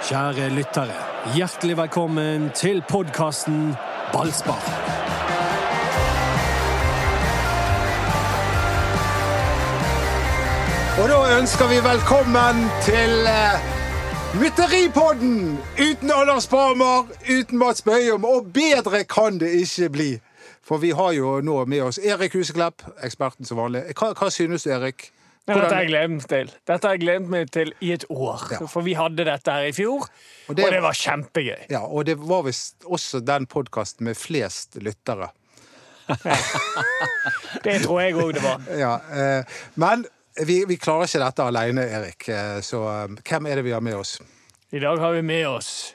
Kjære lyttere, hjertelig velkommen til podkasten Ballspar. Og da ønsker vi velkommen til uh, Mytteripodden! Uten Anders Barmer, uten Mats Bøyum, og bedre kan det ikke bli. For vi har jo nå med oss Erik Huseklepp, eksperten som vanlig. Hva, hva synes du, Erik? Ja, dette har jeg glemt til. Dette har jeg glemt meg til i et år. Ja. For vi hadde dette her i fjor, og det- det, var kjempegøy. Ja, og det var visst også den podkasten med flest lyttere. Det tror jeg òg det var. Ja, eh, men vi, vi klarer ikke dette alene, Erik. Eh, Så eh, hvem er det vi har med oss? I dag har vi med oss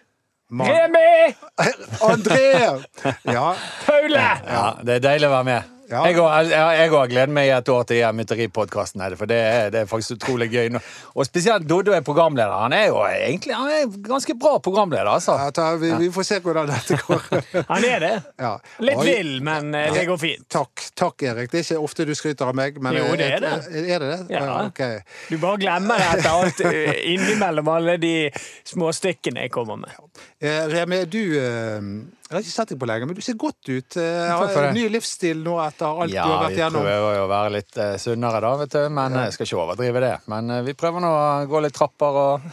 Man- Remi! André! Ja, Paule! Ja, Det er deilig å være med. Ja. Jeg òg jeg òg gleder meg i et år til Mytteripodkasten, for det er, det er faktisk utrolig gøy. Og spesielt Doddo er programleder. Han er jo egentlig han er ganske bra programleder, altså. ja, ta- vi, vi får se hvordan dette går. Han er det. Ja. Litt Oi. vill, men eh, det går fint. Takk, takk, Erik. Det er ikke ofte du skryter av meg, men Jo, det er det. Er det det? Ja. ok. Du bare glemmer det etter alt eh, innimellom alle de småstykkene jeg kommer med. Eh, Remi, du eh, Jeg har ikke sett deg på lenge, men du ser godt ut. Eh, har. Ny livsstil nå etter alt Ja, du har vært vi gjennom. prøver jo å være litt eh, sunnere, da, vet du. Men jeg skal ikke overdrive det. Men eh, vi prøver nå å gå litt trapper og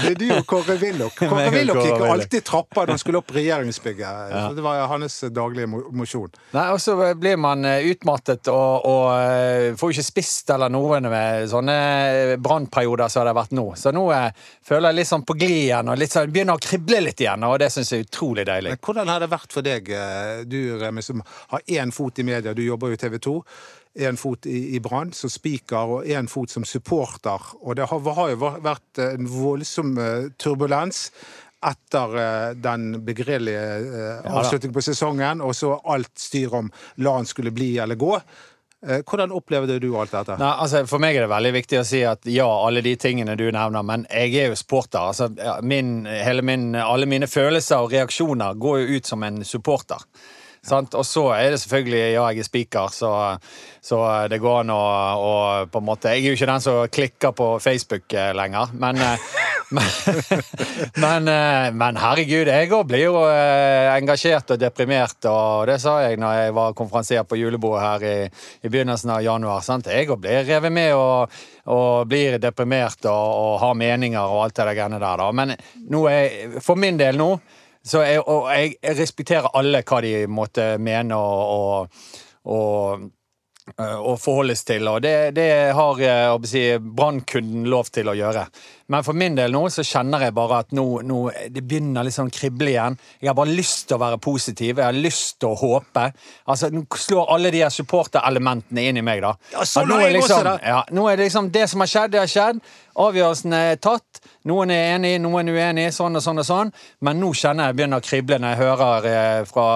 Det er du og Kåre Willoch. Kåre Willoch gikk alltid trapper da han skulle opp regjeringsbygget. Så Det var hans daglige mosjon. Nei, og så blir man eh, utmattet og, og eh, får ikke spist eller noe med sånne brannperioder som det har vært nå. Så nå eh, føler jeg litt sånn på glid igjen, og litt sånn, begynner å krible litt igjen, og det syns jeg er utrolig deilig. Men hvordan har det vært for deg, eh, du Remi, som har én fot i media, du jobber jo i TV 2. Én fot i, i Brann som spiker, og én fot som supporter. Og det har, har jo vært en voldsom eh, turbulens etter eh, den begredelige avslutningen på sesongen, og så alt styr om la han skulle bli eller gå. Eh, Hvordan opplevde du alt dette? Nei, altså For meg er det veldig viktig å si at ja, alle de tingene du nevner, men jeg er jo supporter. Altså, min, min, alle mine følelser og reaksjoner går jo ut som en supporter. Sant? Og så er det selvfølgelig ja, jeg er speaker, så, så det går an å på en måte Jeg er jo ikke den som klikker på Facebook eh, lenger, men eh, men, men, eh, herregud, jeg òg blir jo eh, engasjert og deprimert, og det sa jeg når jeg var konferansier på julebordet her i, i begynnelsen av januar. Sant? Jeg òg blir revet med og, og blir deprimert og, og har meninger og alt det greiene der. Da. Men er, for min del nå så jeg, og jeg, respekterer alle hva de måtte mene og, og, å forholdes til, og det, det har si, brannkunden lov til å gjøre. Men for min del nå så kjenner jeg bare at nå, nå det begynner litt sånn krible igjen. Jeg har bare lyst til å være positiv, jeg har lyst til å håpe. Altså, Nå slår alle de her supporterelementene inn i meg, da. Ja, så nå er liksom, ja, nå er det liksom det som har skjedd, det har skjedd. Avgjørelsen er tatt. Noen er enig, noen er uenig, sånn og sånn og sånn. Men nå kjenner jeg begynner å krible når jeg hører eh, fra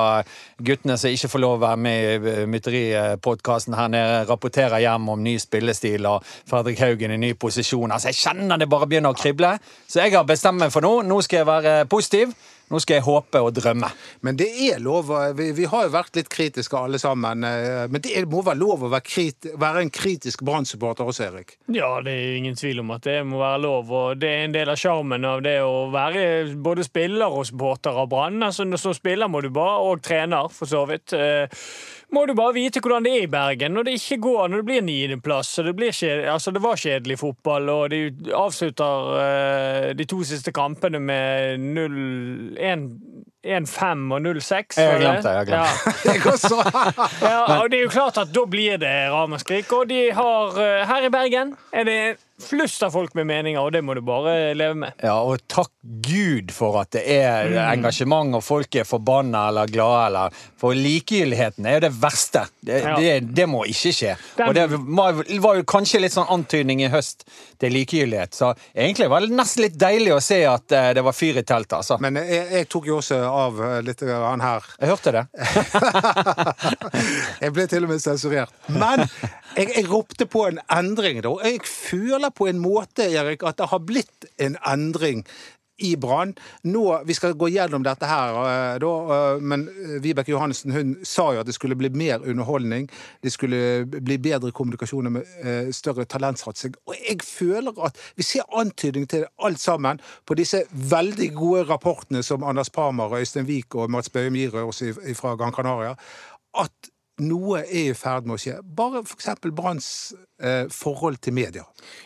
guttene som ikke får lov å være med i Mytteripodkasten her nede, rapporterer hjem om ny spillestil og Fredrik Haugen i ny posisjon. Altså, Jeg kjenner det bare begynner å krible. Så jeg har bestemt meg for nå. Nå skal jeg være positiv. Nå skal jeg håpe og drømme. Men det er lov Vi, vi har jo vært litt kritiske alle sammen. eh, Men det er- må være lov å være, krit, være en kritisk Brann-supporter også, Erik? Ja, det er ingen tvil om at det må være lov, og det er en del av sjarmen av det å være både spiller og supporter av Brann. Altså, som spiller må du bare, og trener for så vidt, eh, må du bare vite hvordan det er i Bergen. Når det ikke går, når det blir niendeplass, det, blir altså, det var kjedelig fotball, og de avslutter uh, de to siste kampene med 1-5 og 0-6. Jeg har glemt det, jeg har glemt Ja. Ja, og det er jo klart at da blir det ramaskrik. Og de har uh, Her i Bergen er det flust av folk med meninger, og det må du bare leve med. Ja, og takk Gud for at det er engasjement, og folk er forbanna eller glade. Eller, for likegyldigheten er jo det verste. Det, Ja. det, det må ikke skje. Den- Og det var, var jo kanskje litt sånn antydning i høst til likegyldighet. Så egentlig var det nesten litt deilig å se at eh, det var fyr i teltet, altså. Men jeg, jeg tok jo også av eh, litt grann her. Jeg hørte det. Jeg ble til og med sensurert. Men jeg, jeg ropte på en endring, da. Jeg føler på en måte, Erik, at det har blitt en endring i Brann. Vi skal gå gjennom dette her, eh, da, eh, men eh, Vibeke Johannessen hun sa jo at det skulle bli mer underholdning. Det skulle bli bedre kommunikasjoner med større talentsatsing. Og jeg føler at vi ser antydning til alt sammen på disse veldig gode rapportene som Anders Parmar, Øystein Wiik og Mats Bøhum gir oss fra Gran Canaria. At noe er i ferd med å skje. Bare f.eks. Branns eh, forhold til media.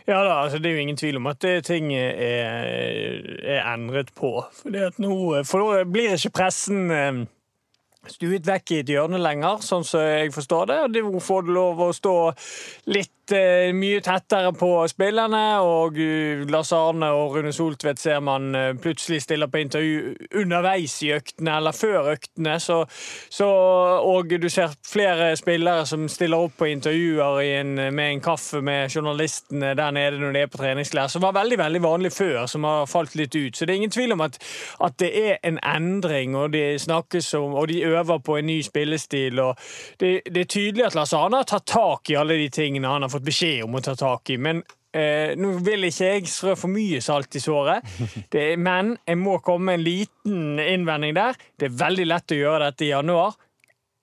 Ja da, altså Det er jo ingen tvil om at det, ting er, er endret på. Fordi at nå, for nå blir ikke pressen eh, stuet vekk i et hjørne lenger, sånn som jeg forstår det. Og de får lov å stå litt eh, mye tettere på spillerne, og uh, Lars Arne og Rune Soltvedt ser man eh, plutselig stiller på intervju underveis i øktene eller før øktene. Så, så, og du ser flere spillere som stiller opp på intervjuer en, med en kaffe med journalistene der nede når de er på treningsleir, som var veldig veldig vanlig før, som har falt litt ut. Så det er ingen tvil om at, at det er en endring, og de snakkes om, og de øver på en ny spillestil. og Det, det er tydelig at Lars Arne har tatt tak i alle de tingene han har fått beskjed om å ta tak i. men Eh, nå vil ikke jeg strø for mye salt i såret, det, men jeg må komme med en liten innvending der. Det er veldig lett å gjøre dette i januar.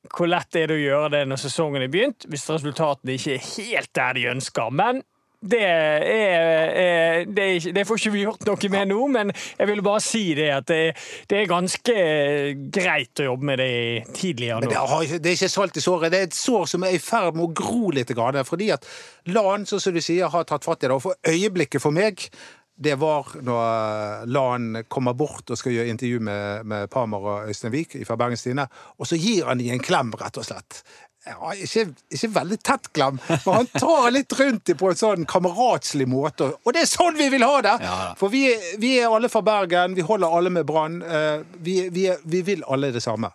Hvor lett er det å gjøre det når sesongen er begynt, hvis resultatene ikke er helt der de ønsker? Men det, er, er, det, er det får ikke vi gjort noe med nå, men jeg vil bare si det at det, det er ganske greit å jobbe med det tidligere nå. Men det, har, det er ikke salt i såret. Det er et sår som er i ferd med å gro litt. Fordi at LAN, som du sier, har tatt fatt i det. Og for øyeblikket for meg det var når LAN kommer bort og skal gjøre intervju med, med Parmar og Øystein Wiik fra Bergens Tidende, og så gir han dem en klem, rett og slett. Ja, ikke, ikke veldig tett glam, men han tar litt rundt på en sånn kameratslig måte. Og det er sånn vi vil ha det! Ja. For vi, vi er alle fra Bergen, vi holder alle med Brann. eh, Vi, vi, vi vil alle det samme.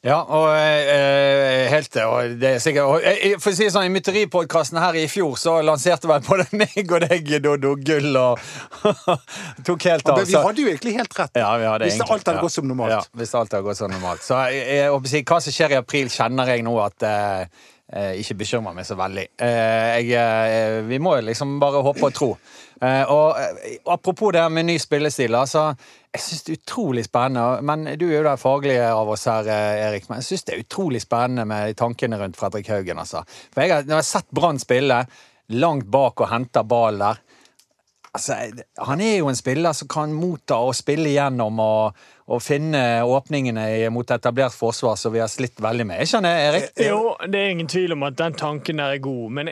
Ja, og eh, helt det. Og det er sikkert og, eh, For å si sånn, I Mytteripodkasten her i fjor så lanserte vel både meg og deg Dodo gull og tok helt av. Men vi hadde jo egentlig helt rett. ja, Hvis egentlig- alt hadde gått som normalt. Ja, hvis alt hadde gått som normalt. Så jeg, jeg, jeg, hva som skjer i april, kjenner jeg nå at eh, eh, ikke bekymrer meg så veldig. Eh, jeg, eh, vi må jo liksom bare håpe og tro. Eh, og eh, apropos det med ny spillestil, altså. Jeg syns det er utrolig spennende, men du er jo den faglige av oss her, eh, Erik. Men jeg syns det er utrolig spennende med tankene rundt Fredrik Haugen, altså. For jeg har, når jeg har sett Brann spille langt bak og henter ballen der Altså, han er jo en spiller som kan motta og spille igjennom og, og finne åpningene mot etablert forsvar, som vi har slitt veldig med. Er ikke det, Erik? Jo, det er ingen tvil om at den tanken der er god, men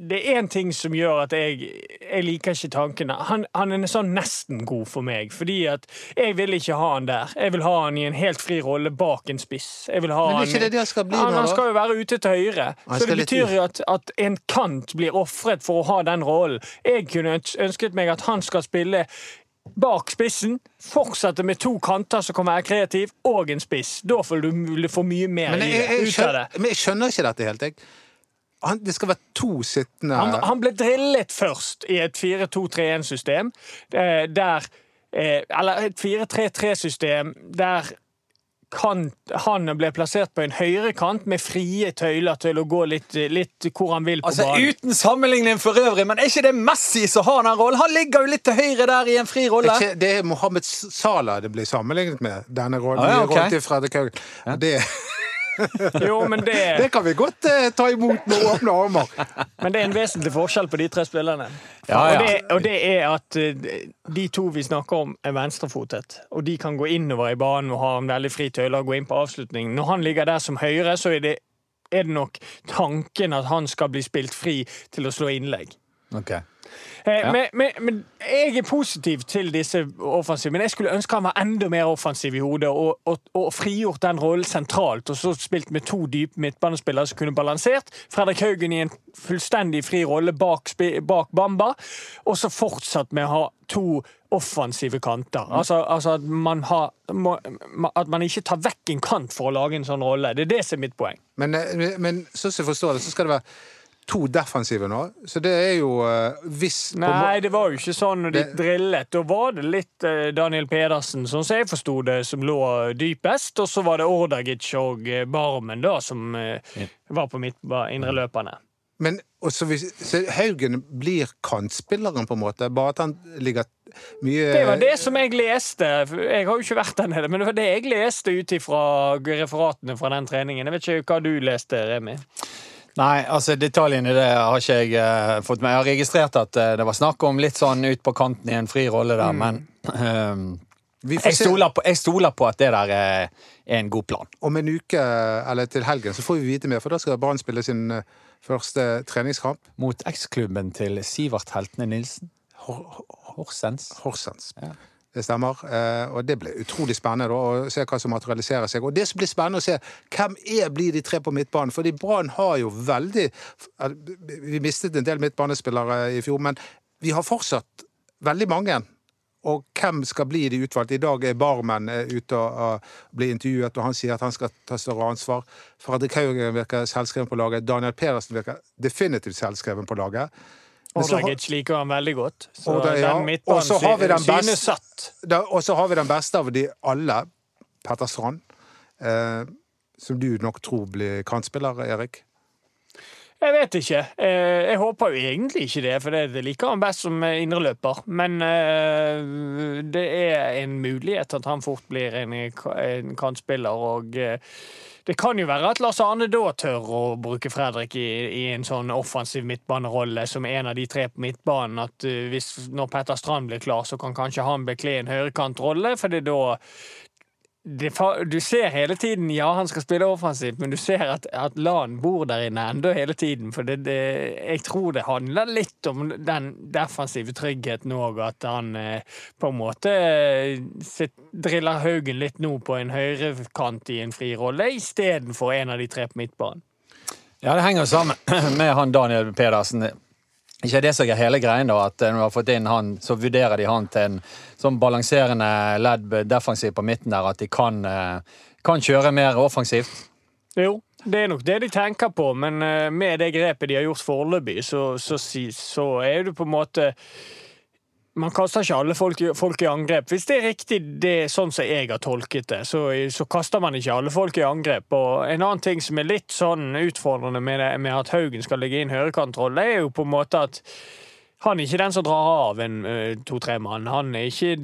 det er én ting som gjør at jeg, jeg liker ikke tankene. Han, han er sånn nesten god for meg, fordi at jeg vil ikke ha han der. Jeg vil ha han i en helt fri rolle bak en spiss. Jeg vil ha Men er han, ikke det det skal bli han, nå, han skal jo være ute til høyre. Så det betyr jo at, at en kant blir ofret for å ha den rollen. Jeg kunne ønsket meg at han skal spille bak spissen, fortsette med to kanter som kan være kreativ, og en spiss. Da får du få mye mer Men jeg, jeg, jeg, ut av det. men jeg skjønner ikke dette helt. Jeg. Han, det skal være to sittende Han, han ble drillet først i et 4-2-3-1-system, eh, der eh, Eller et 4-3-3-system der kant, han ble plassert på en høyre kant med frie tøyler til å gå litt, litt hvor han vil på Altså, banen. Uten sammenligning for øvrig, men er ikke det Messi som har den rollen? Han ligger jo litt til høyre der i en fri rolle. Ikke, det er Mohammed Salah det blir sammenlignet med, denne rollen, Ah, ja, okay. til Fredrik Haugen. Det, Jo, men det, det kan vi godt eh, ta imot med åpne armer. men det er en vesentlig forskjell på de tre spillerne. Ja, ja. Og, det, og det er at eh, de to vi snakker om, er venstrefotet. Og de kan gå innover i banen og ha en veldig fri tøyle og gå inn på avslutningen. Når han ligger der som høyre, så er det, er det nok tanken at han skal bli spilt fri til å slå innlegg. Ok. Eh, Ja. men, men, men jeg er positiv til disse offensive, men jeg skulle ønske han var enda mer offensiv i hodet og, og, og frigjort den rollen sentralt, og så spilt med to dype midtbanespillere som kunne balansert. Fredrik Haugen i en fullstendig fri rolle bak, bak Bamba, og så fortsatt med å ha to offensive kanter. Altså, altså at, man har, må, at man ikke tar vekk en kant for å lage en sånn rolle. Det er det som er mitt poeng. Men, eh, men sånn som jeg forstår det, så skal det være to defensive nå. Så det er jo uh, hvis Nei, det var jo ikke sånn når de Det- drillet. Da var det litt uh, Daniel Pedersen, sånn som jeg forsto det, som lå dypest. Og så var det Ordagic og eh, Barmen da, som uh, var på midt, var indreløperne. Men også hvis, så Haugen blir kantspilleren, på en måte? Bare at han ligger mye Det var det som jeg leste. Jeg har jo ikke vært der nede, men det var det jeg leste ut ifra referatene fra den treningen. Jeg vet ikke hva du leste, Remi? Nei, altså detaljene det har ikke jeg uh, fått med. Jeg har registrert at uh, det var snakk om litt sånn ut på kanten i en fri rolle der, men uh, jeg, stoler på, jeg stoler på at det der er, er en god plan. om en uke, eller til helgen, så får vi vite mer, for da skal Brann spille sin eh, første treningskamp. Mot eksklubben til Sivert Heltene Nilsen. Hor Horsens. Horsens. Ja. Det stemmer. Eh, og det blir utrolig spennende å se hva som materialiserer seg. Og det som blir spennende å se, hvem er blir de tre på midtbanen? Fordi Brann har jo veldig eh, Vi mistet en del midtbanespillere i fjor, men vi har fortsatt veldig mange. Og hvem skal bli de utvalgte? I dag er Barmen eh, ute og, og blir intervjuet, og han sier at han skal ta større ansvar. Fredrik Haugen virker selvskreven på laget. Daniel Pedersen virker definitivt selvskreven på laget. Men så Ordagic liker han veldig godt. Så Og det- ja. den midtbanen så har vi den synes satt. Og så har vi den beste av de alle, Petter Strand. Eh, som du nok tror blir kantspiller, Erik. Jeg vet ikke. Eh, Jeg håper jo egentlig ikke det, for det liker han best som indreløper. Men eh, det er en mulighet at han fort blir en, en kantspiller, og eh, det kan jo være at Lars Arne da tør å bruke Fredrik i, i en sånn offensiv midtbanerolle som en av de tre på midtbanen. At eh, hvis, når Petter Strand blir klar, så kan kanskje han bekle en høyrekantrolle, for da det, du ser hele tiden ja, han skal spille offensivt, men du ser at, at Lan bor der inne enda hele tiden. For det, det, jeg tror det handler litt om den defensive tryggheten òg, at han eh, på en måte eh, sitt, driller Haugen litt nå på en høyrekant i en fri rolle, istedenfor en av de tre på midtbanen. Ja, det henger sammen med han Daniel Pedersen. Ikke det som er hele greien, da, at når du har fått inn han, så vurderer de han til en sånn balanserende ledd defensiv på midten der, at de kan, eh, kan kjøre mer offensivt. Jo, det er nok det de tenker på, men eh, med det grepet de har gjort foreløpig, så, så, så er det på en måte man kaster ikke alle folk, folk i angrep. Hvis det er riktig, det er sånn som jeg har tolket det, så, så kaster man ikke alle folk i angrep. Og en annen ting som er litt sånn utfordrende med, det, med at Haugen skal legge inn høyrekantroll, er jo på en måte at han er ikke den som drar av en eh, to-tre mann. Han ikke,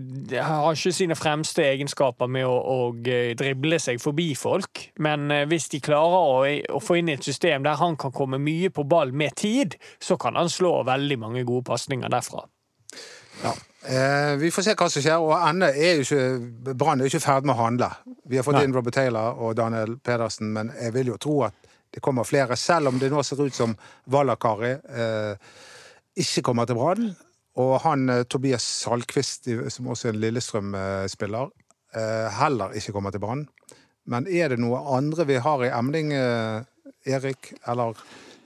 har ikke sine fremste egenskaper med å, å eh, drible seg forbi folk. Men eh, hvis de klarer å, å få inn et system der han kan komme mye på ball med tid, så kan han slå veldig mange gode pasninger derfra. Eh, vi får se hva som skjer, og ennå er jo ikke Brann er jo ikke ferdig med å handle. Vi har fått Nei. inn Robert Taylor og Daniel Pedersen, men jeg vil jo tro at det kommer flere, selv om det nå ser ut som Valakari eh, ikke kommer til Brann. Og han eh, Tobias Salkvist, som også er en Lillestrøm-spiller, eh, heller ikke kommer til Brann. Men er det noe andre vi har i emning, eh, Erik? Eller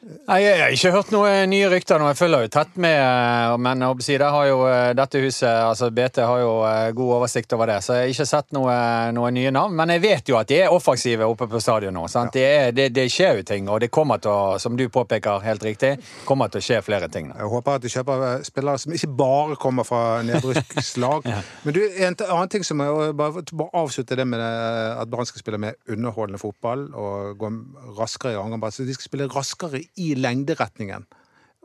Nei, Jeg har ikke hørt noen nye rykter nå. Jeg følger jo tett med. eh, Men det har jo eh, dette huset, altså BT, har jo eh, god oversikt over det. Så jeg har ikke sett noe, noen nye navn. Men jeg vet jo at de er offensive oppe på stadion nå. Sant? Det, er, det, det skjer jo ting, og det kommer til å, som du påpeker helt riktig, kommer til å skje flere ting. Da. Jeg håper at de kjøper spillere som ikke bare kommer fra nedrykkslag. Men du, en annen ting som jeg bare, bare avslutte det med at Brann skal spille mer underholdende fotball og gå raskere i angrep. Så de skal spille raskere i lengderetningen.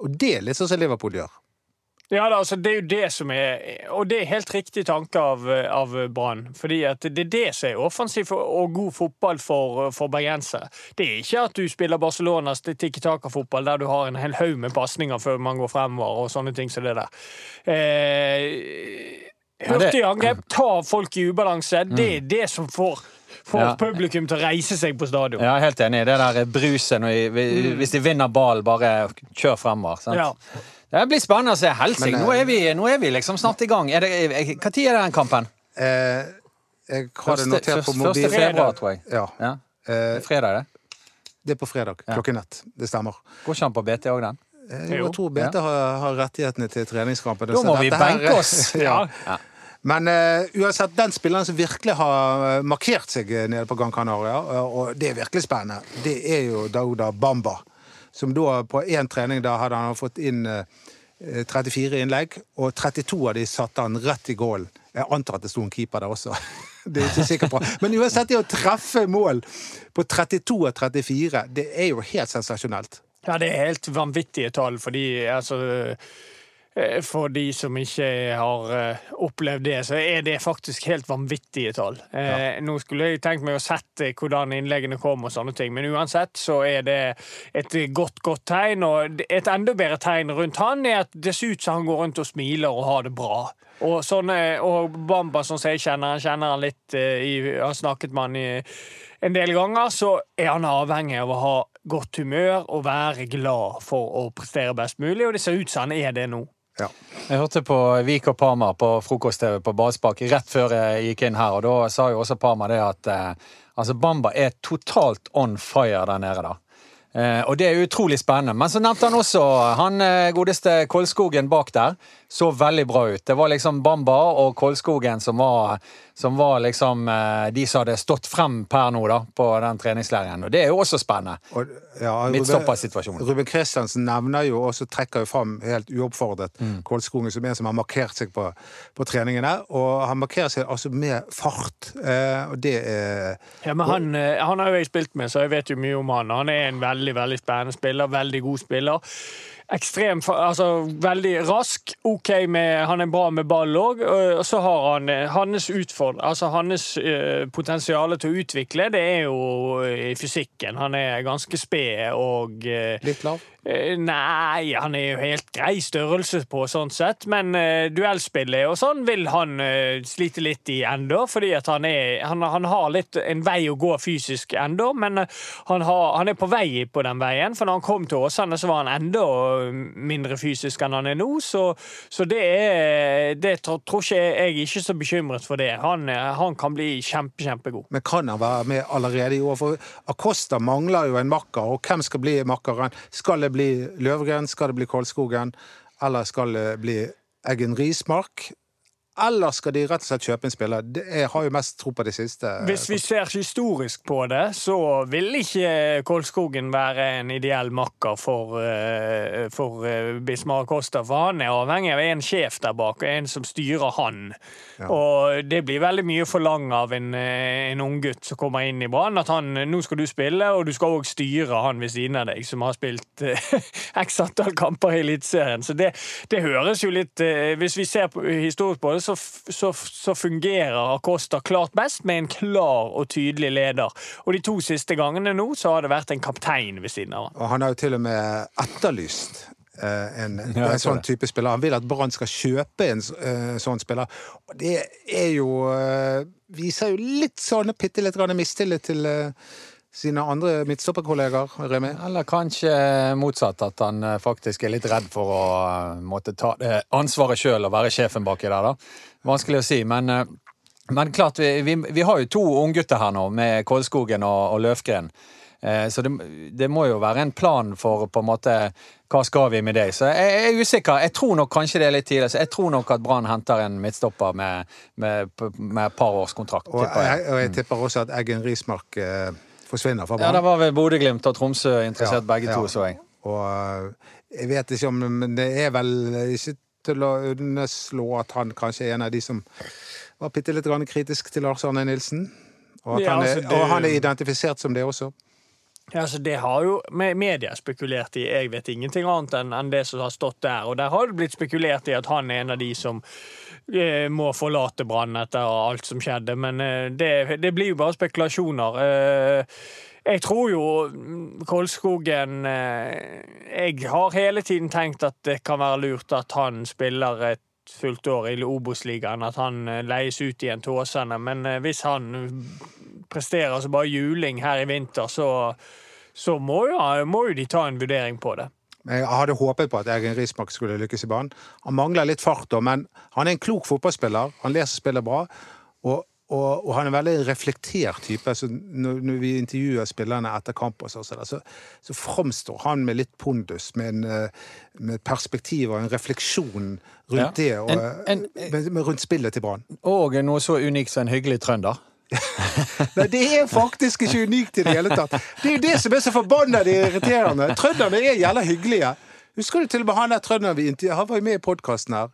Og det er litt sånn som Liverpool gjør. Ja, da, altså, Det er jo det som er Og det er helt riktig tanke av, av Brann. Fordi at det er det som er offensiv og god fotball for, for bergensere. Det er ikke at du spiller Barcelonas tikki taka-fotball der du har en hel haug med pasninger før man går fremover og sånne ting som det der. Eh, Hurtig angrep, ta folk i ubalanse. Det er det som får, får Ja. publikum til å reise seg på stadion. Ja, er helt enig. Det der bruset når de, hvis de vinner ballen, bare kjør fremover. Sant? Ja. Det blir spennende å se. Helsing, nå, eh, er vi- nå er vi liksom snart i gang. Er er- er den kampen? Eh, jeg har det notert på mobilen. første februar, tror jeg. Ja, Ja. eh, Fredag, det. det er på fredag klokken ett. Det stemmer. Går ikke han på BT òg, den? Eh, Jo. Jeg tror BT har, har rettighetene til treningskampen. Da må vi benke oss. ja. Ja. Men uh, uansett, den spilleren som virkelig har eh, markert seg eh, nede på Gran Canaria, og, det er virkelig spennende, det er jo Dauda Bamba. Som da på én trening da hadde han fått inn eh, 34 innlegg, og 32 av de satte han rett i gålen. Jeg antar at det sto en keeper der også. Det er jeg ikke sikker på. Men uansett, det å treffe mål på 32 av 34, det er jo helt sensasjonelt. Ja, det er helt vanvittige tall, fordi altså For de som ikke har eh, opplevd det, så er det faktisk helt vanvittige tall. Ja. Nå skulle jeg tenkt meg å sette hvordan innleggene kom, og sånne ting, men uansett så er det et godt, godt tegn. Og et enda bedre tegn rundt han er at det ser ut som han går rundt og smiler og har det bra. Og, sånne, og Bamba, som jeg kjenner han, kjenner han litt eh, i, har snakket med han i en del ganger, så er han avhengig av å ha godt humør og være glad for å prestere best mulig, og det ser ut som han er det nå. Ja. Jeg hørte på Vik og Parma på frokost-TV på Badespark rett før jeg gikk inn her, og da sa jo også Parma det at eh, altså Bamba er totalt on fire der nede, da. Eh, og det er utrolig spennende. Men så nevnte han også han eh, godeste Kolskogen bak der. Så veldig bra ut. Det var liksom Bamba og Kolskogen som var, som var liksom eh, de som hadde stått frem per nå, da, på den treningsleiren. Og det er jo også spennende. Og, ja, Midtstoppersituasjonen. Ruben Kristiansen nevner jo og så trekker jo fram helt uoppfordret Mm. Kolskogen som en som har markert seg på, på treningene. Og han markerer seg altså med fart, eh, og det er Ja, men han, eh, han har jo jeg spilt med, så jeg vet jo mye om han. Han er en veldig veldig spennende spiller. Veldig god spiller. Ekstrem, altså veldig rask. OK med Han er bra med ball òg. Og så har han eh, hans utfordring Altså hans eh, potensial til å utvikle, det er jo i fysikken. Han er ganske sped og eh, litt lav. Eh, Nei, han er jo helt grei størrelse på sånn sett, men uh, duellspillet og sånn vil han uh, slite litt i ennå, fordi at han er han, han har litt en vei å gå fysisk ennå, men uh, han, har, han er på vei på den veien, for når han kom til Åsane, så var han enda mindre fysisk enn han er nå, så, så det er Det tror, tror ikke jeg, er ikke så bekymret for det. Han, han kan bli kjempe, kjempegod. Men kan han være med allerede i år? For Acosta mangler jo en makker, og hvem skal bli makkeren? Skal det bli Løvgren? Skal det bli Kålskogen, Eller skal det bli Eggen Rismark? Eller skal de rett og slett kjøpe en spiller? Jeg har jo mest tro på det siste. Hvis vi ser historisk på det, så vil ikke Kolskogen være en ideell makker for, eh, for eh, Bismar Costa, for han er avhengig av en sjef der bak, og en som styrer han. Og det blir veldig mye å forlange av en, eh, en unggutt som kommer inn i Brann, at han nå skal du spille, og du skal òg styre han ved siden av deg, som har spilt x antall kamper i Eliteserien. Så det, det høres jo litt Hvis vi ser på, historisk på det, så, så, så fungerer Acosta klart best med en klar og tydelig leder. Og de to siste gangene nå så har det vært en kaptein ved siden av han. Og han har jo til og med etterlyst eh, en, Ja, en sånn type spiller. Han vil at Brann skal kjøpe en eh, sånn spiller. Og det er jo eh, Viser jo litt sånn bitte litt mistillit til sine andre midtstopperkollegaer, Remi. Eller kanskje motsatt, at han eh, faktisk er litt redd for å eh, måtte ta ansvaret sjøl og være sjefen baki der, da. Vanskelig å si, men, eh, men klart, vi, vi, vi har jo to unggutter her nå, med Kolskogen og, og Løfgren. Eh, Så det, det må jo være en plan for på en måte hva skal vi med deg. Så jeg, jeg er usikker. Jeg tror nok kanskje det er litt tidlig. Så jeg tror nok at Brann henter en midtstopper med, med, med et par års kontrakt. Og jeg, og jeg tipper også at Eggen Rismark eh, forsvinner fra Ja, det var vel Bodø-Glimt og Tromsø interessert Ja, begge to, så jeg. Og eh, jeg vet ikke om Men det er vel ikke til å underslå at han kanskje er en av de som var bitte litt kritisk til Lars Arne Nilsen. Og, at Ja, han er, altså, det- og han er identifisert som det også. Ja, altså Det har jo me- media spekulert i. Jeg vet ingenting annet enn det som har stått der. Og der har det blitt spekulert i at han er en av de som må forlate Brann etter alt som skjedde. Men eh, det, det blir jo bare spekulasjoner. Eh, jeg tror jo mm, Kolskogen eh, Jeg har hele tiden tenkt at det kan være lurt at han spiller et fullt år i Obos-ligaen, at han eh, leies ut igjen til Åsane. Men eh, hvis han presterer som bare juling her i vinter, så, så må, jo, må jo de ta en vurdering på det. Jeg hadde håpet på at Egen Rismark skulle lykkes i banen. Han mangler litt fart, da, men han er en klok fotballspiller. Han leser spillet bra. Og, og, og han er en veldig reflektert type. Så når, når vi intervjuer spillerne etter kamp, og så, så, så, så framstår han med litt pondus, med, en, eh, med perspektiv og en refleksjon rundt Ja. det, og, En- en- med, med rundt spillet til Brann. Og noe så unikt som en hyggelig trønder. Nei, det er faktisk ikke unikt i det hele tatt. Det er jo det som er så forbanna irriterende. Trønderne er jævla hyggelige. Husker du til og med han der trønderen vi intervjuet? Han var jo med i podkasten her.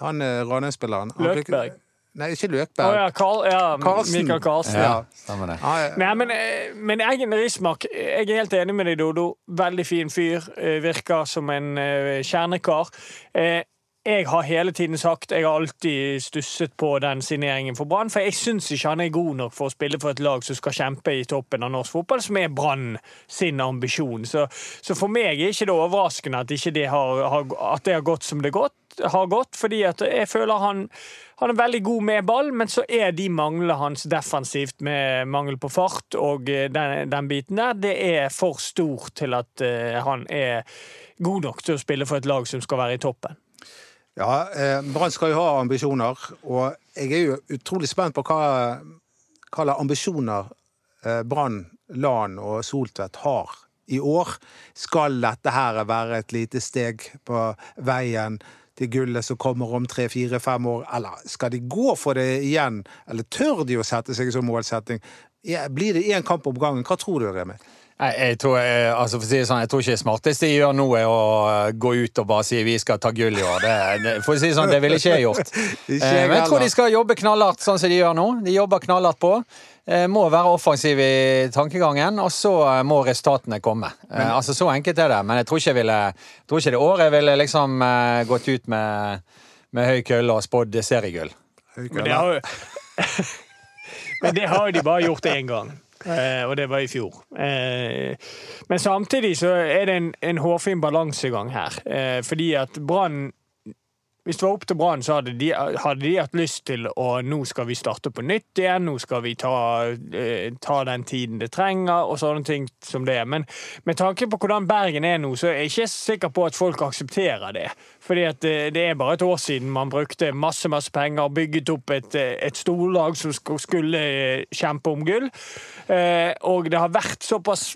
Han eh, Ranheim-spilleren. Løkberg. Nei, ikke Løkberg. Løkberg. ja, Karl, ja, Karlsen. Michael Karlsen. Ja. Stemmer det. Ah, ja. Nei, men, eh, men Eggen Rismark, jeg er helt enig med deg, Dodo. Veldig fin fyr. eh, Virker som en eh, kjernekar. Jeg har hele tiden sagt, jeg har alltid stusset på den signeringen for Brann, for jeg syns ikke han er god nok for å spille for et lag som skal kjempe i toppen av norsk fotball, som er Brann sin ambisjon. Så, så for meg er ikke det overraskende at, det, har, at det har gått som det gått, har gått, fordi jeg føler han han er veldig god med ball, men så er de manglene hans defensivt med mangel på fart og eh, den, den biten der, det er for stor til at eh, han er god nok til å spille for et lag som skal være i toppen. Ja, eh, Brann skal jo ha ambisjoner, og jeg er jo utrolig spent på hva, slags ambisjoner eh, Brann, Lan og Soltvedt har i år. Skal dette her være et lite steg på veien til gullet som kommer om tre, fire, fem år, eller skal de gå for det igjen? Eller tør de å sette seg som målsetting? Blir det én kamp om gangen? Hva tror du, Remi? Nei, jeg tror, jeg, altså for å si det sånn, jeg tror ikke det smarteste de gjør nå, er å eh, gå ut og bare si vi skal ta gull i år. Det, det, for å si det sånn, det ville ikke jeg gjort. Ikke Eh, Men jeg tror de skal jobbe knallhardt sånn som de gjør nå. De jobber knallhardt på. Eh, Må være offensiv i tankegangen, og så eh, må resultatene komme. Eh, altså Så enkelt er det. Men jeg tror ikke, jeg ville, tror ikke det året ville liksom eh, gått ut med, med høy kølle og spådd seriegull. Men det har jo Men det har jo de bare gjort én gang. Eh, og det var i fjor. Eh, men samtidig så er det en, en hårfin balansegang her. Eh, fordi at Brann Hvis det var opp til Brann, så hadde de, hadde de hatt lyst til å Nå skal vi starte på nytt igjen, nå skal vi ta, eh, ta den tiden det trenger, og sånne ting som det. Men med tanke på hvordan Bergen er nå, så er jeg ikke sikker på at folk aksepterer det. Fordi det, det er bare et år siden man brukte masse masse penger og bygget opp et, eh, et storlag som skulle eh, kjempe om gull. Eh, og det har vært såpass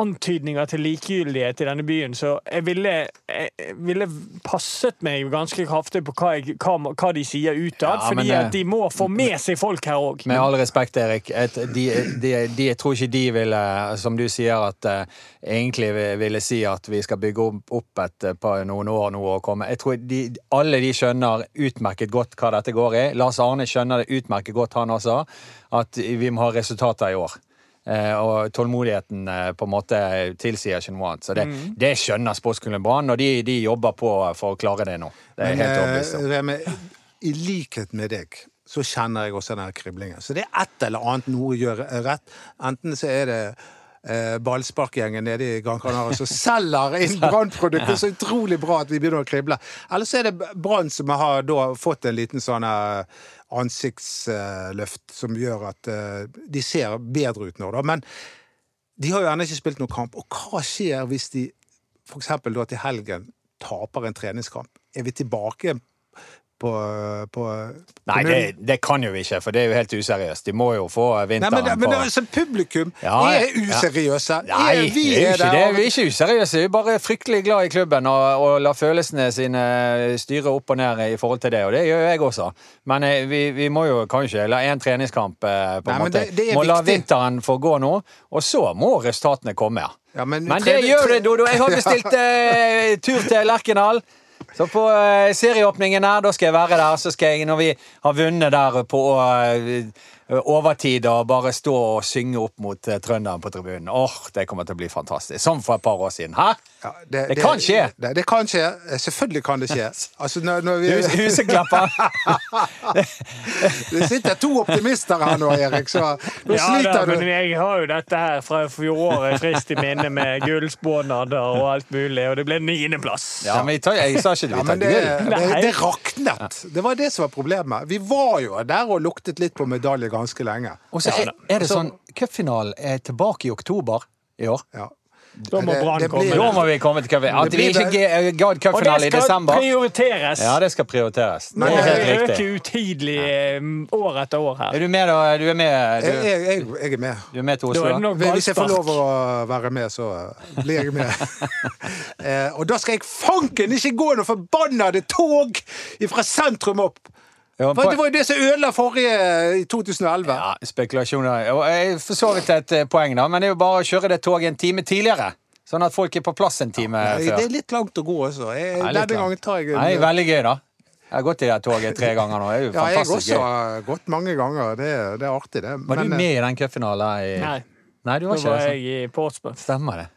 antydninger til likegyldighet i denne byen, så jeg ville, jeg ville passet meg ganske kraftig på hva, jeg, hva, hva de sier utad, Ja, fordi det- at de må få med seg folk her òg. Med all respekt, Erik. De, de, de, jeg tror ikke de ville, som du sier, at eh, egentlig ville si at vi skal bygge opp, opp et eh, par noen år nå og komme. Jeg tror de, alle de skjønner utmerket godt hva dette går i. Lars Arne skjønner det utmerket godt, han også, at vi må ha resultater i år. Eh, og tålmodigheten eh, på en måte tilsier ikke noe annet. Så det, det skjønner sportsklubben Brann, og de, de jobber på for å klare det nå. Det er Men, helt overbevist om. eh, i likhet med deg så kjenner jeg også den kriblingen. Så det er et eller annet noe gjør rett. Enten så er det eh, ballsparkgjengen nede i Gran Canaria som selger inn Brann-produkter så utrolig bra at vi begynner å krible. Eller så er det Brann som har da fått en liten sånn eh, ansiktsløft som gjør at eh, de ser bedre ut nå, da. Men de har jo ennå ikke spilt noen kamp. Og hva skjer hvis de eksempel da til helgen taper en treningskamp? Er vi tilbake på, på, Nei, det, det kan jo ikke, for det er jo helt useriøst. De må jo få Nei, vinteren men, det- men på Men altså, publikum Ja, er ja. useriøse. Nei, Er- vi det er ikke det. Vi er ikke useriøse. Vi er bare fryktelig glad i klubben og, og lar følelsene sine styre opp og ned i forhold til det. Og det gjør jeg også. Men eh, vi, vi må jo kanskje la én treningskamp eh, på en Nei, måte det- det må Må la vinteren få gå nå, og så må resultatene komme. Ja. Ja, men Men det gjør det, Dodo. Jeg har bestilt eh, tur til Lerkendal. Så på eh, serieåpningen her, da skal jeg være der. Så skal jeg, når vi har vunnet der på eh, overtid, og bare stå og synge opp mot eh, trønderen på tribunen. Åh, det kommer til å bli fantastisk. Som for et par år siden. Hæ? Ja, Det kan skje. Det, det kan skje. Selvfølgelig kan det skje. Altså, når, når vi, Hus, huseklapper. det sitter to optimister her nå, Erik, så nå Ja, da, sliter men du. jeg har jo dette her fra fjoråret friskt i minne med gullspånader og alt mulig, og det ble niendeplass. Ja, men jeg, tar, jeg sa ikke Ja, det, det, det raknet. Det var det som var problemet. Vi var jo der og luktet litt på medalje ganske lenge. Og så er, er det sånn Cupfinalen er tilbake i oktober i år. Ja. Da må Brann komme. Da må vi komme til cupfinalen. At Det vi ikke ge- ga Og cupfinale i det skal prioriteres! Ja, det skal prioriteres. Det Men er helt riktig. øker utidelig eh, år etter år her. Er du med, da? Du er med, du, jeg, jeg, jeg er med. du er med til Oslo? er da? Hvis jeg får lov å være med, så blir jeg med. eh, og da skal jeg fanken ikke gå noe forbannede tog fra sentrum opp! Ja, For det var jo det som ødela forrige i 2011. Ja, spekulasjoner. Og jeg for så vidt et eh, poeng, da, men det er jo bare å kjøre det toget en time tidligere. Sånn at folk er på plass en time ja, før. Det er litt langt å gå også. Jeg, Nei, denne gangen tar jeg en Nei, veldig gøy, da. Jeg har gått i det toget tre ganger nå. Det er jo Ja, fantastisk også Jeg har gått mange ganger. Det, det er artig, det. Var du Men, du med i den cupfinalen? I... Nei, Nei, du da var ikke var det. jeg i Portsmouth. Stemmer det.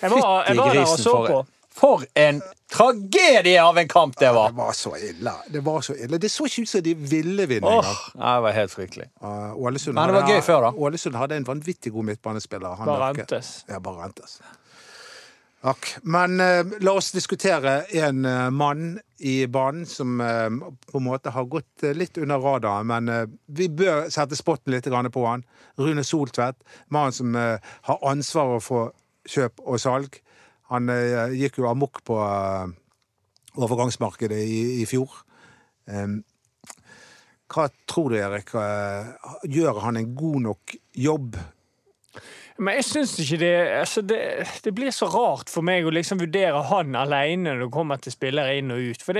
Jeg var, jeg var der og så for, på. For en tragedie av en kamp det var! Det var så ille. Det var så ille. Det så ikke ut som de ville vinne Åh, engang. nei, det var helt fryktelig. Uh, Ålesund Men det var hadde- gøy før, da. Ålesund hadde en vanvittig god midtbanespiller. Barentes. Ja, Barentes. Akk. Men uh, la oss diskutere en uh, mann i banen som eh, på en måte har gått litt under radaren, men vi bør sette spotten litt på han. Rune Soltvedt, mannen som har ansvaret for kjøp og salg. Han eh, gikk jo amok på eh, overgangsmarkedet i, i fjor. Hva tror du, Erik? eh, Gjør han en god nok jobb? Men jeg syns ikke det altså det, det blir så rart for meg å liksom vurdere han alene når det kommer til spillere inn og ut. For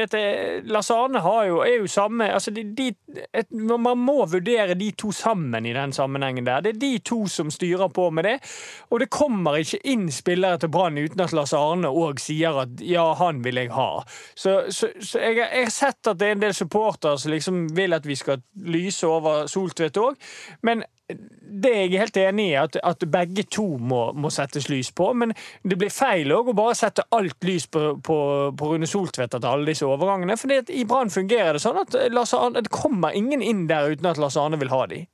Lars Arne jo, er jo samme altså de, de, et, Man må vurdere de to sammen i den sammenhengen der. Det er de to som styrer på med det. Og det kommer ikke inn spillere til Brann uten at Lars Arne òg sier at ja, han vil jeg ha. Så, så, så jeg, jeg har sett at det er en del supportere som liksom vil at vi skal lyse over Soltvedt òg. Men det er jeg helt enig i, at, at begge to må, må settes lys på. Men det blir feil også å bare sette alt lys på, på, på Rune Soltvedt etter alle disse overgangene. For i Brann fungerer det sånn at Arne, det kommer ingen inn der uten at Lars Arne vil ha de.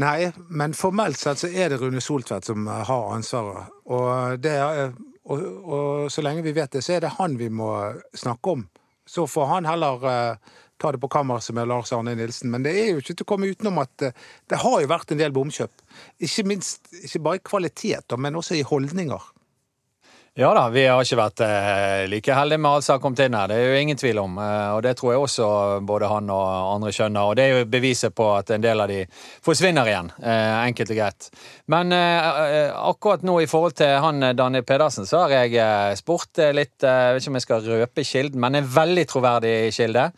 Nei, men formelt sett så er det Rune Soltvedt som eh, har ansvaret. Og, det er, og, og så lenge vi vet det, så er det han vi må snakke om. Så får han heller eh, ta det på kammerset med Lars Arne Nilsen. Men det er jo ikke til å komme utenom at eh, det har jo vært en del bomkjøp. Ikke minst, ikke bare i kvalitet, men også i holdninger. Ja da, vi har ikke vært eh, like heldige med alt som har kommet inn her. Det er jo ingen tvil om. Eh, og det tror jeg også både han og andre skjønner. Og det er jo beviset på at en del av de forsvinner igjen. Enkelt og greit. Men akkurat nå i forhold til han Danny Pedersen, så har jeg spurt litt Jeg vet ikke om jeg skal røpe kilden, men en veldig troverdig kilde.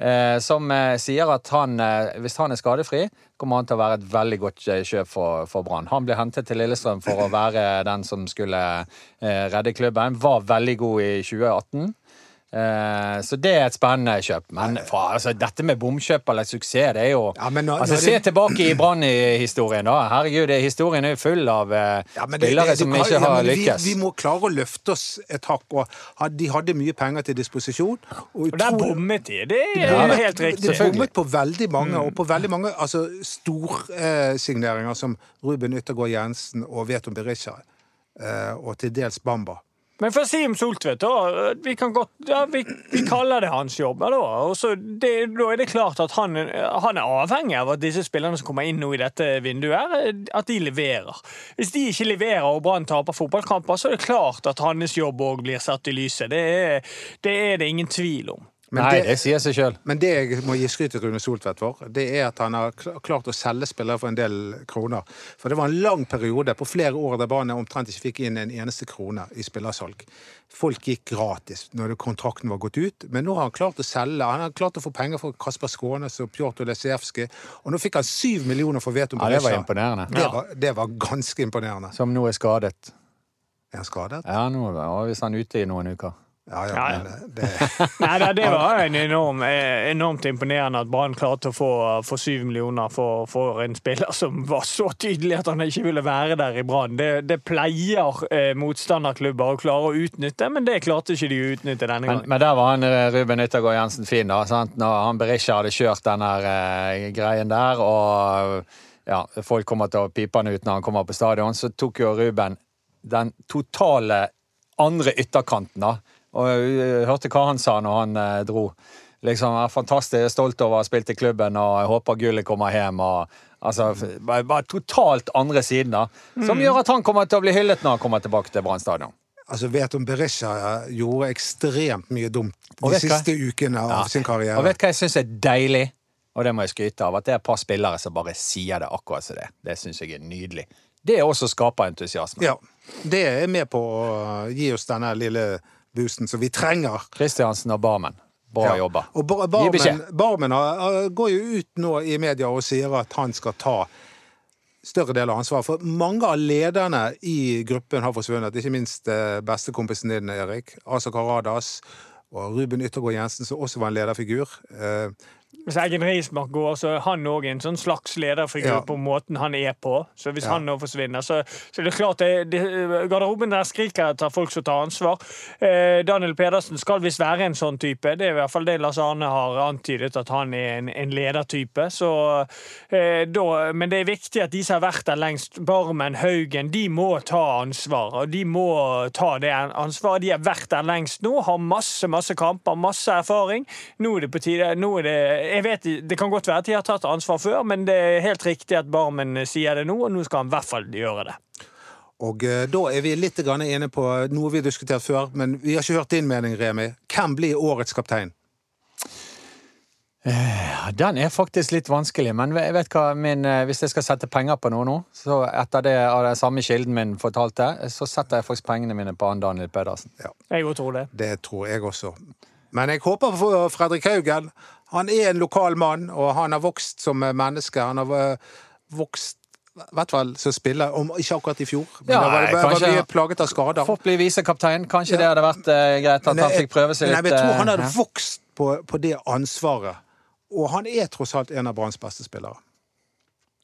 Eh, som eh, sier at han, eh, hvis han er skadefri, kommer han til å være et veldig godt kjøp for, for Brann. Han ble hentet til Lillestrøm for å være den som skulle redde klubben. Var veldig god i 2018. Eh, så det er et spennende kjøp. Men for, altså, dette med bomkjøp eller suksess, det er jo Ja, nå- altså, Se det- tilbake i Brann-historien, da. Herregud, det, historien er jo full av eh, Ja, det- spillere det- som kan- ikke har ja, lykkes. Vi, vi må klare å løfte oss et hakk. Og de hadde mye penger til disposisjon. Og, Og der bommet de. Det er Ja, helt riktig. De bommet på veldig mange, og på veldig mange altså, storsigneringer som Ruben Yttergård Jensen og Veton Berisha, eh, og til dels Bamba. Men for å si om Soltvedt, da. Vi godt, ja, vi, vi kaller det hans jobb. Da. Og så det, da er det klart at han, han er avhengig av at disse spillerne som kommer inn nå i dette vinduet, at de leverer. Hvis de ikke leverer og Brann taper fotballkamper, så er det klart at hans jobb òg blir satt i lyset. Det er, det er det ingen tvil om. Men Nei, det- det sier seg sjøl. Men det jeg må gi skryt til Rune Soltvedt for, det er at han har klart å selge spillere for en del kroner. For det var en lang periode på flere år der Brann omtrent ikke fikk inn en eneste krone i spillersalg. Folk gikk gratis når kontrakten var gått ut, men nå har han klart å selge. Han har klart å få penger fra Kasper Skånes og Pjotr Lesijevskij, og nå fikk han syv millioner for Veton Ja, det var imponerende. Det var, det var ganske imponerende. Som nå er skadet. Er han skadet? Ja, nå og hvis han er ute i noen uker. Ja, ja, men det Nei, det, det var en enorm, eh, enormt imponerende at Brann klarte å få, få syv millioner for, for en spiller som var så tydelig at han ikke ville være der i Brann. Det, det pleier eh, motstanderklubber å klare å utnytte, men det klarte ikke de å utnytte denne gangen. men der var han eh, Ruben Yttergård Jensen fin, da. Sant? Når han Berisha hadde kjørt den eh, greien der, og ja, folk kommer til å pipe han ut når han kommer på stadion, så tok jo Ruben den totale andre ytterkanten, da. Og jeg hørte hva han sa når han eh, dro. Liksom, jeg er fantastisk stolt over å ha spilt i klubben, og jeg håper gullet kommer hjem. og Altså, bare, totalt andre siden, da. Som gjør at han kommer til å bli hyllet når han kommer tilbake til Brann stadion. Altså, Veton Berisha eh, gjorde ekstremt mye dumt de siste hva? ukene av Ja. sin karriere. Og vet hva jeg syns er deilig? Og det må jeg skryte av. At det er et par spillere som bare sier det akkurat som det. Det syns jeg er nydelig. Det er også skaper entusiasme. Ja, det er med på å gi oss denne lille boosten som vi trenger. Kristiansen og Barmen. Bra Ja. jobba. Og Bar Barmen. Barmen går jo ut nå i media og sier at han skal ta større del av ansvaret. For mange av lederne i gruppen har forsvunnet. Ikke minst eh, bestekompisen din, Erik. Asa Karadas. Og Ruben Yttergård Jensen, som også var en lederfigur. Hvis Eggen Rismark går, så er han òg en sånn slags lederfigur Ja. på måten han er på. Så hvis Ja. han nå forsvinner, så, så er det klart det, det, Garderoben der skriker etter folk som tar ansvar. Eh, Daniel Pedersen skal visst være en sånn type. Det er i hvert fall det Lars Arne har antydet, at han er en, en ledertype. Så, eh, da, men det er viktig at de som har vært der lengst, Barmen, Haugen, de må ta ansvar. Og de må ta det ansvaret. De har vært der lengst nå, har masse, masse kamper, masse erfaring. Nå er det på tide nå er det, jeg vet, det kan godt være at de har tatt ansvar før, men det er helt riktig at Barmen sier det nå, og nå skal han i hvert fall gjøre det. Og eh, da er vi litt inne på noe vi har diskutert før, men vi har ikke hørt din mening, Remi. Hvem blir årets kaptein? Den er faktisk litt vanskelig, men jeg vet hva min, eh, hvis jeg skal sette penger på noe nå, så etter det av den samme kilden min fortalte, så setter jeg faktisk pengene mine på Ann Daniel Pedersen. Jeg òg tror det. Det tror jeg også. Men jeg håper på Fredrik Haugen. Han er en lokal mann, og han har vokst som menneske. Han har eh, vokst i hvert fall som spiller, om ikke akkurat i fjor. Men Ja, var, var, mye plaget av skader. Fått bli visekaptein. Kanskje det hadde vært eh, greit at nei, han fikk prøve seg men Nei, Jeg tror han eh, hadde ja. vokst på, på det ansvaret. Og han er tross alt en av Branns beste spillere.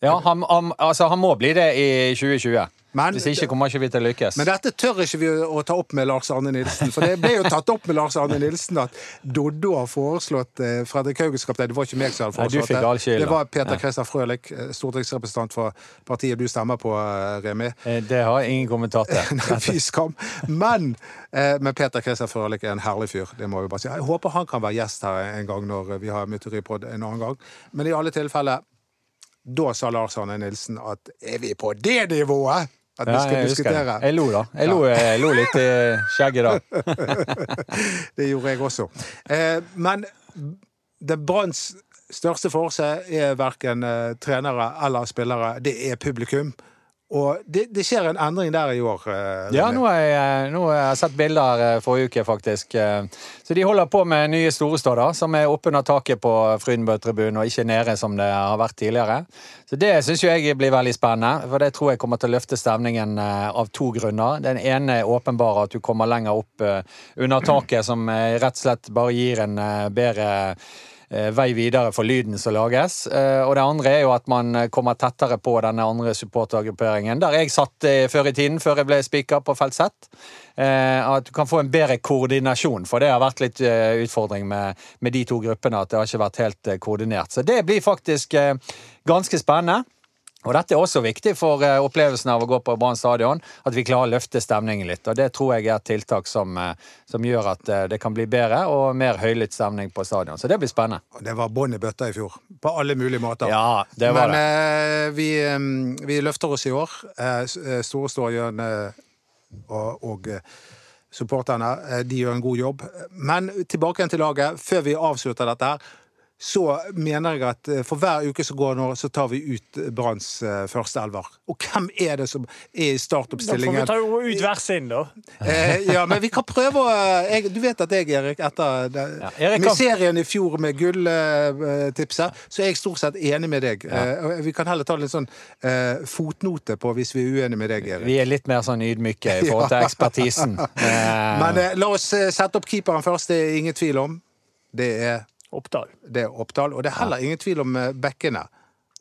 Ja, han, han, altså, han må bli det i 2020. Men- Hvis ikke kommer ikke vi til å lykkes. Men dette tør ikke vi å ta opp med Lars Arne Nilsen. For det ble jo tatt opp med Lars Arne Nilsen at Doddo har foreslått eh, Fredrik Haugens kaptein. Det var ikke meg som hadde foreslått Nei, det. Det var. Peter. Christian Frølich, eh, stortingsrepresentant for partiet du stemmer på, eh, Remi. Det har jeg ingen kommentar til. Fy skam. Men, men Peter Christian Frølich er en herlig fyr. Det må vi bare si. Jeg håper han kan være gjest her en gang når vi har Mytteripod en annen gang. Men i alle tilfeller, da sa Lars Arne Nilsen at er vi på det nivået? At vi skal jeg diskutere. det. Jeg lo, da. Jeg lo, jeg lo litt i skjegget da. Det gjorde jeg også. Eh, men Branns største forse er verken eh, trenere eller spillere. Det er publikum. Og det, det skjer en endring der i år. eh, Ja, nå har jeg, nå har jeg sett bilder eh, forrige uke, faktisk. Eh, Så de holder på med nye Storestad, som er oppunder taket på Frydenbø-tribunen, og ikke nede som det har vært tidligere. Så det syns jeg blir veldig spennende, for det tror jeg kommer til å løfte stemningen eh, av to grunner. Den ene er åpenbar at du kommer lenger opp eh, under taket, som eh, rett og slett bare gir en eh, bedre eh, vei videre for lyden som lages. Eh, Og det andre er jo at man eh, kommer tettere på denne andre supportergrupperingen. Der jeg satt eh, før i tiden, før jeg ble spiker på felt Z. Eh, At du kan få en bedre koordinasjon, for det har vært litt eh, utfordring med, med de to gruppene. At det har ikke vært helt eh, koordinert. Så det blir faktisk eh, ganske spennende. Og dette er også viktig for eh, opplevelsen av å gå på Brann stadion, at vi klarer å løfte stemningen litt. Og det tror jeg er et tiltak som, eh, som gjør at eh, det kan bli bedre og mer høylytt stemning på stadion. Så det blir spennende. Og Det var bånn i bøtta i fjor. På alle mulige måter. Ja, det var Men det. eh, vi, eh, vi løfter oss i år. Store eh, og, og supporterne de gjør en god jobb. Men tilbake igjen til laget. Før vi avslutter dette her, så mener jeg at eh, for hver uke som går nå, så tar vi ut eh, Branns eh, første elver. Og hvem er det som er i Da får vi startoppstillingen? ta ut hver sin, da. Eh, ja, men vi kan prøve å eh, jeg, Du vet at jeg, Erik, etter det, Ja, Erik med serien i fjor med gulltipset, så er jeg stort sett enig med deg. Eh, og vi kan heller ta litt sånn eh, fotnote på hvis vi er uenige med deg, Erik. Vi er litt mer sånn ydmyke i forhold til ekspertisen. Eh, Men eh, la oss eh, sette opp keeperen først, det er ingen tvil om. Det er, Oppdal. det er Oppdal. Og det er heller ingen tvil om eh, bekkene.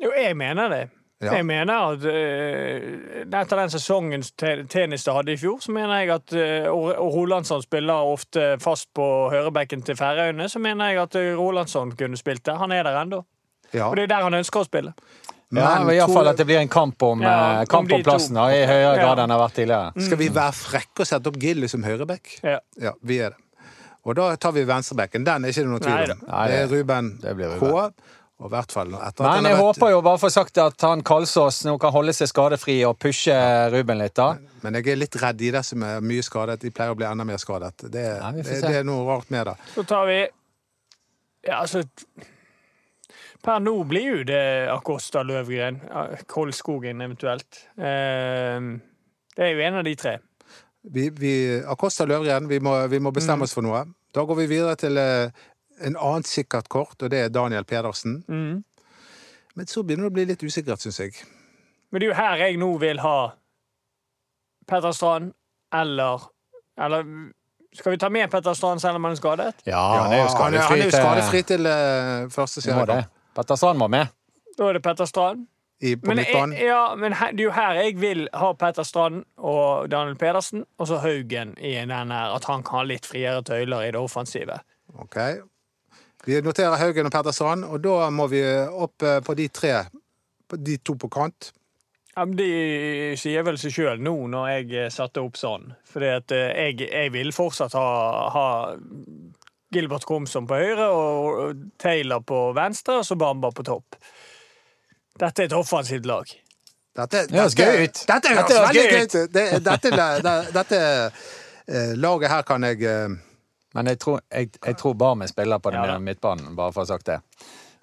Jo, jeg mener det. Ja. Jeg mener at uh, etter den sesongen tennis hadde i fjor, så mener jeg at uh, og Rolandsson spiller ofte fast på høyrebekken til Færøyene, så mener jeg at Rolandsson kunne spilt der. Han er der ennå. Ja. Og det er der han ønsker å spille. ja, men i hvert fall at det blir en kamp om, Ja, om kamp om plassen da, i høyere Ja. grad enn det har vært tidligere. Skal vi være frekke og sette opp Gilly som høyrebekk? Ja. Ja, vi er det. Og da tar vi venstrebekken. Den er ikke det noe tvil om. Nei, Det er Ruben det blir K. Og hvert fall etter at Men jeg vært- håper jo bare for sagt at han Kalsås nå kan holde seg skadefri og pushe Ruben litt. da. Men jeg er litt redd de der som er mye skadet. De pleier å bli enda mer skadet. Det, Nei, det, det er noe rart med det. Så tar vi Ja, altså Per nå blir jo det Acosta Løvgren. ja, Kolskogen eventuelt. Eh, det er jo en av de tre. Vi, vi, Acosta Løvgren, vi må, vi må bestemme oss for noe. Da går vi videre til eh, en annet sikkert kort, og det er Daniel Pedersen. Mm. Men så begynner det å bli litt usikkert, syns jeg. Men det er jo her jeg nå vil ha Petter Strand eller Eller Skal vi ta med Petter Strand selv om han er skadet? Ja, han er jo han er, han skadefri er jo skadefri til til første må det. seriekamp Petter Strand må med. Da er det Petter Strand. I- på midtbanen. ja, men her, det er jo her jeg vil ha Petter Strand og Daniel Pedersen, og så Haugen i den her, at han kan ha litt friere tøyler i det offensive. Ok. Vi noterer Haugen og Petter Strand, og da må vi opp eh, på de tre. De to på kant. Ja, men De sier vel seg sjøl nå, når jeg eh, satte opp sånn. Fordi at eh, jeg, jeg vil fortsatt ha, ha Gilbert Komsom på høyre og Taylor på venstre, og så Bamba på topp. Dette er et offensivt lag. Dette, Det høres gøy ut. Dette høres veldig gøy ut! Det- Dette, det- dette eh, laget her kan jeg eh, Men jeg tror, jeg, jeg tror Barmen spiller på den Ja midtbanen, bare for å ha sagt det.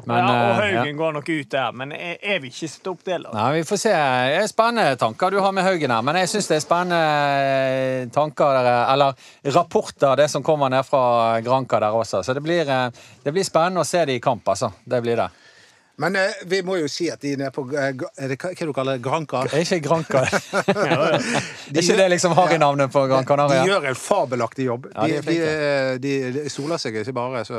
Men, ja, og Haugen ja. Går nok ut der, men jeg, jeg vil ikke stå opp det laget. Nei, Vi får se. Det er spennende tanker du har med Haugen her. Men jeg syns det er spennende eh, tanker, der, eller rapporter, det som kommer ned fra Granca der også. Så det blir, eh, det blir spennende å se de i kamp, altså. Det blir det. Men eh, vi må jo si at de er nede på eh, er det, Hva hva du kaller det? Granca? Er ikke Granca Er ikke det liksom harrynavnet på Gran De gjør en fabelaktig jobb. Ja, de de, er de, de, de soler seg ikke bare, så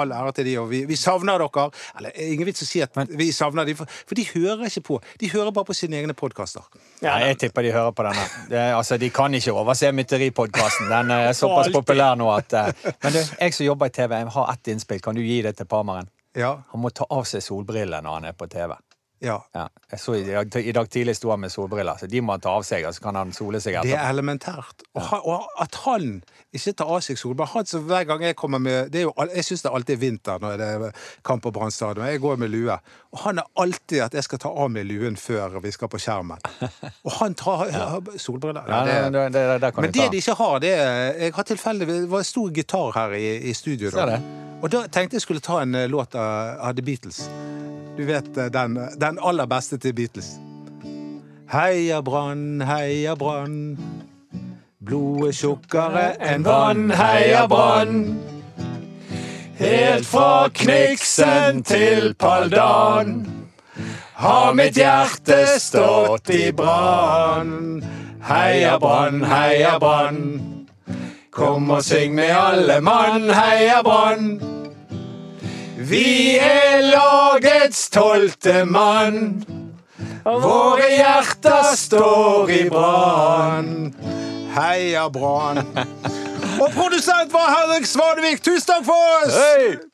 all ære til de. Og vi, vi savner dere. Eller ingen vits å si at vi savner de, for, for de hører ikke på. De hører bare på sine egne podkaster. Ja, jeg tipper de hører på denne. Det, er- altså, de kan ikke overse Mytteripodkasten. Den er såpass populær nå at eh, Men du, jeg som jobber i TV, jeg har ett innspill. Kan du gi det til Pamaren? Ja. Han må ta av seg solbrillene når han er på TV. ja. Ja, jeg så i, dag, tidlig sto han med solbriller, så de må han ta av seg, og så kan han sole seg Det er elementært. Og, han, og at han ikke tar av seg solbriller han som Hver gang jeg kommer med det jo, Jeg syns det alltid er vinter når det er kamp på Brann stadion. Jeg går med lue. Og han er alltid at jeg skal ta av meg luen før vi skal på skjermen. Og han tar ja. solbriller. Ja, Ja, det, det, det, det, det men det de ikke har, det Jeg har tilfeldigvis Det var en stor gitar her i, i studio. Da. Og da tenkte jeg skulle ta en eh, låt av, av The Beatles. Du vet eh, den, den aller beste til Beatles. Heia Brann, heia Brann. Blodet tjukkere enn vann, heia Brann. Helt fra Kniksen til Paldan Har mitt hjerte stått i brann. Heia Brann, heia Brann. Kom og syng med alle mann, heia Brann. Vi er lagets tolvte mann. Våre hjerter står i brann. Heia Brann. Og produsent var Henrik Svanevik. Tusen takk for oss! Hei!